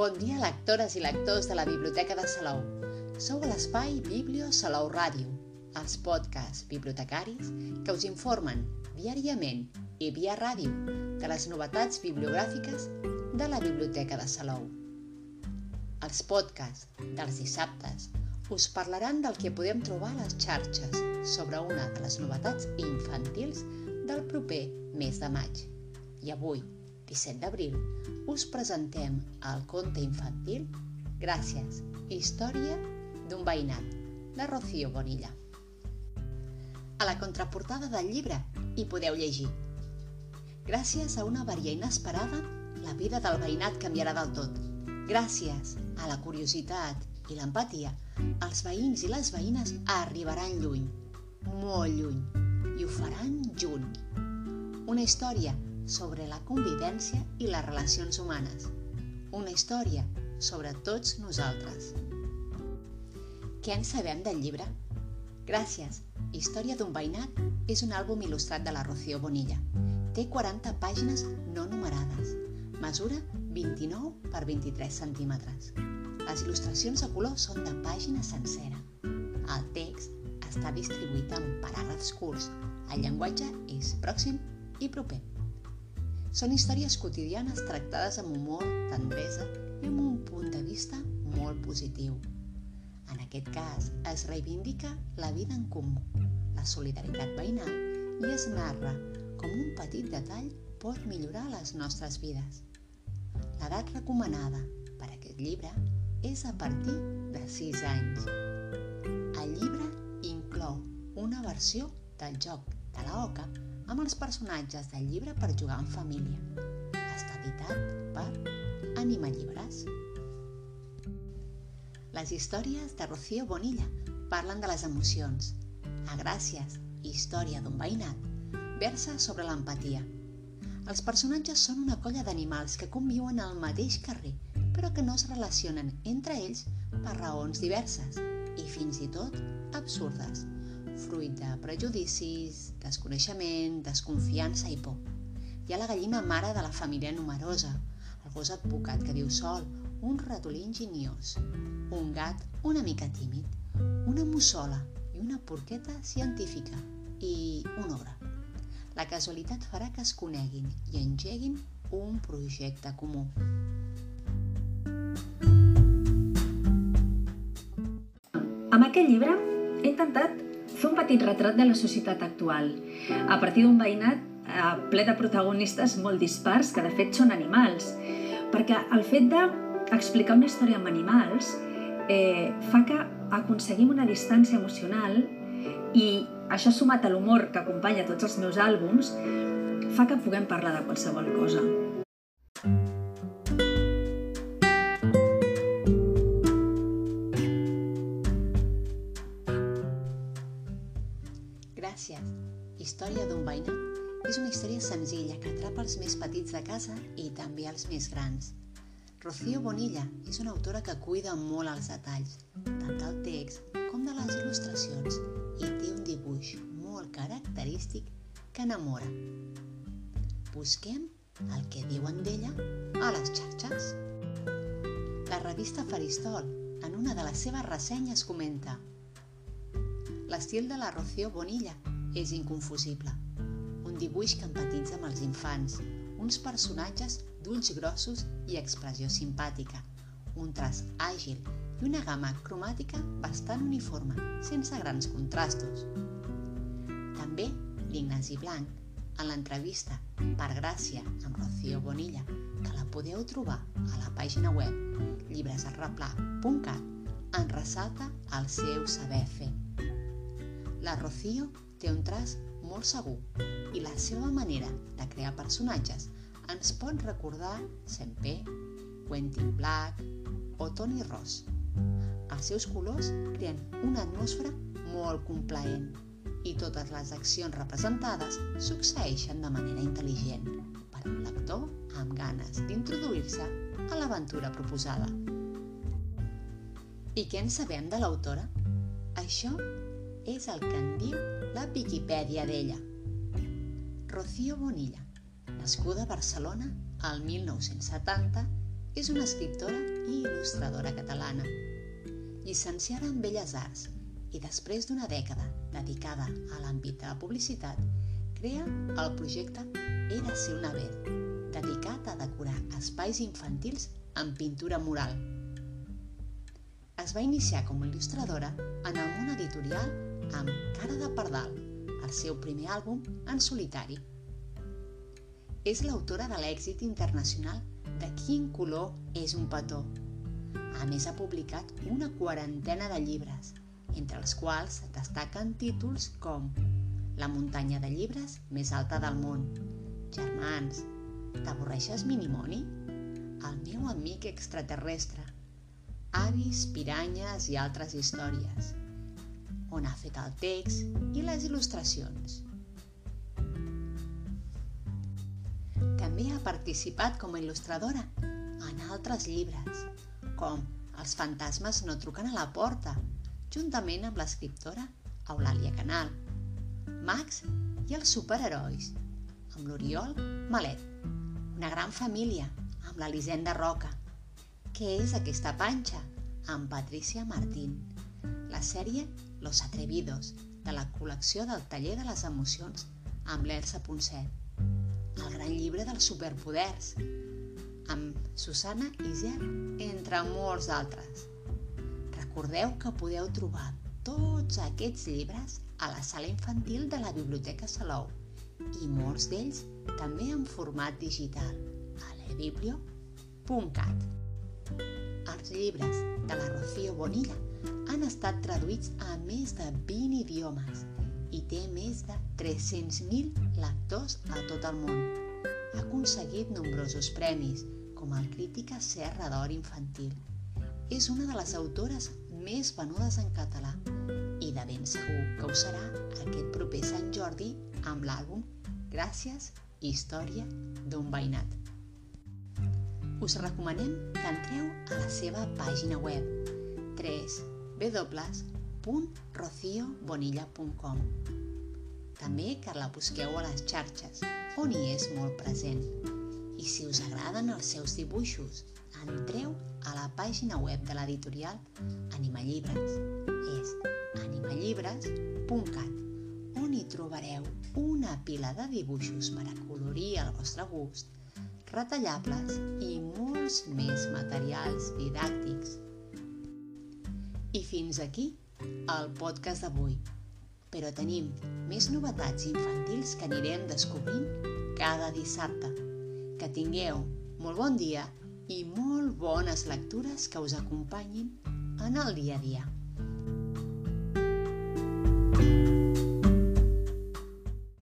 Bon dia, lectores i lectors de la Biblioteca de Salou. Sou a l'espai Biblio Salou Ràdio, els podcasts bibliotecaris que us informen diàriament i via ràdio de les novetats bibliogràfiques de la Biblioteca de Salou. Els podcasts dels dissabtes us parlaran del que podem trobar a les xarxes sobre una de les novetats infantils del proper mes de maig. I avui, 17 d'abril, us presentem el conte infantil Gràcies, història d'un veïnat, de Rocío Bonilla. A la contraportada del llibre hi podeu llegir Gràcies a una avaria inesperada, la vida del veïnat canviarà del tot. Gràcies a la curiositat i l'empatia, els veïns i les veïnes arribaran lluny, molt lluny, i ho faran junt. Una història sobre la convivència i les relacions humanes. Una història sobre tots nosaltres. Què en sabem del llibre? Gràcies. Història d'un veïnat és un àlbum il·lustrat de la Rocío Bonilla. Té 40 pàgines no numerades. Mesura 29 per 23 centímetres. Les il·lustracions a color són de pàgina sencera. El text està distribuït en paràgrafs curts. El llenguatge és pròxim i proper. Són històries quotidianes tractades amb humor, tendresa i amb un punt de vista molt positiu. En aquest cas, es reivindica la vida en comú, la solidaritat veïnal i es narra com un petit detall pot millorar les nostres vides. L'edat recomanada per a aquest llibre és a partir de 6 anys. El llibre inclou una versió del joc de la oca amb els personatges del llibre per jugar en família. Està editat per Anima Llibres. Les històries de Rocío Bonilla parlen de les emocions. A Gràcies, història d'un veïnat, versa sobre l'empatia. Els personatges són una colla d'animals que conviuen al mateix carrer, però que no es relacionen entre ells per raons diverses i fins i tot absurdes fruit de prejudicis, desconeixement, desconfiança i por. Hi ha la gallina mare de la família numerosa, el gos advocat que viu sol, un ratolí ingeniós, un gat una mica tímid, una mussola i una porqueta científica i un ogre. La casualitat farà que es coneguin i engeguin un projecte comú. Amb aquest llibre he intentat fer un petit retrat de la societat actual, a partir d'un veïnat eh, ple de protagonistes molt dispars, que de fet són animals, perquè el fet d'explicar una història amb animals eh, fa que aconseguim una distància emocional i això sumat a l'humor que acompanya tots els meus àlbums fa que puguem parlar de qualsevol cosa. Història d'un veïnat és una història senzilla que atrapa els més petits de casa i també els més grans. Rocío Bonilla és una autora que cuida molt els detalls, tant del text com de les il·lustracions, i té un dibuix molt característic que enamora. Busquem el que diuen d'ella a les xarxes. La revista Faristol, en una de les seves ressenyes, comenta L'estil de la Rocío Bonilla és inconfusible. Un dibuix que empatitza amb els infants, uns personatges d'ulls grossos i expressió simpàtica, un traç àgil i una gamma cromàtica bastant uniforme, sense grans contrastos. També l'Ignasi Blanc, en l'entrevista Per Gràcia amb Rocío Bonilla, que la podeu trobar a la pàgina web llibresarreplà.cat, en ressalta el seu saber fer. La Rocío té un traç molt segur i la seva manera de crear personatges ens pot recordar Sempé, Quentin Black o Tony Ross. Els seus colors creen una atmosfera molt complaent i totes les accions representades succeeixen de manera intel·ligent per un lector amb ganes d'introduir-se a l'aventura proposada. I què en sabem de l'autora? Això és el que en diu la Viquipèdia d'ella. Rocío Bonilla, nascuda a Barcelona al 1970, és una escriptora i il·lustradora catalana. Llicenciada en Belles Arts i després d'una dècada dedicada a l'àmbit de la publicitat, crea el projecte Era ser una vez, dedicat a decorar espais infantils amb pintura mural. Es va iniciar com a il·lustradora en el món editorial amb Cara de Pardal, el seu primer àlbum en solitari. És l'autora de l'èxit internacional de quin color és un petó. A més, ha publicat una quarantena de llibres, entre els quals destaquen títols com La muntanya de llibres més alta del món, Germans, t'avorreixes Minimoni? El meu amic extraterrestre, Avis, piranyes i altres històries, on ha fet el text i les il·lustracions. També ha participat com a il·lustradora en altres llibres, com Els fantasmes no truquen a la porta, juntament amb l'escriptora Eulàlia Canal, Max i els superherois, amb l'Oriol Malet, una gran família, amb l'Elisenda Roca, què és aquesta panxa, amb Patricia Martín, la sèrie Los Atrevidos, de la col·lecció del Taller de les Emocions, amb l'Elsa Ponset, el gran llibre dels superpoders, amb Susana Iser, entre molts altres. Recordeu que podeu trobar tots aquests llibres a la sala infantil de la Biblioteca Salou i molts d'ells també en format digital a lebiblio.cat. Els llibres de la Rocío Bonilla han estat traduïts a més de 20 idiomes i té més de 300.000 lectors a tot el món. Ha aconseguit nombrosos premis, com el Crítica Serra d'Or Infantil. És una de les autores més venudes en català i de ben segur que ho serà aquest proper Sant Jordi amb l'àlbum Gràcies, Història d'un veïnat. Us recomanem que entreu a la seva pàgina web www www.rociobonilla.com També que la busqueu a les xarxes, on hi és molt present. I si us agraden els seus dibuixos, entreu a la pàgina web de l'editorial Animallibres. És animallibres.cat, on hi trobareu una pila de dibuixos per acolorir el vostre gust, retallables i molts més materials didàctics. I fins aquí el podcast d'avui. Però tenim més novetats infantils que anirem descobrint cada dissabte. Que tingueu molt bon dia i molt bones lectures que us acompanyin en el dia a dia.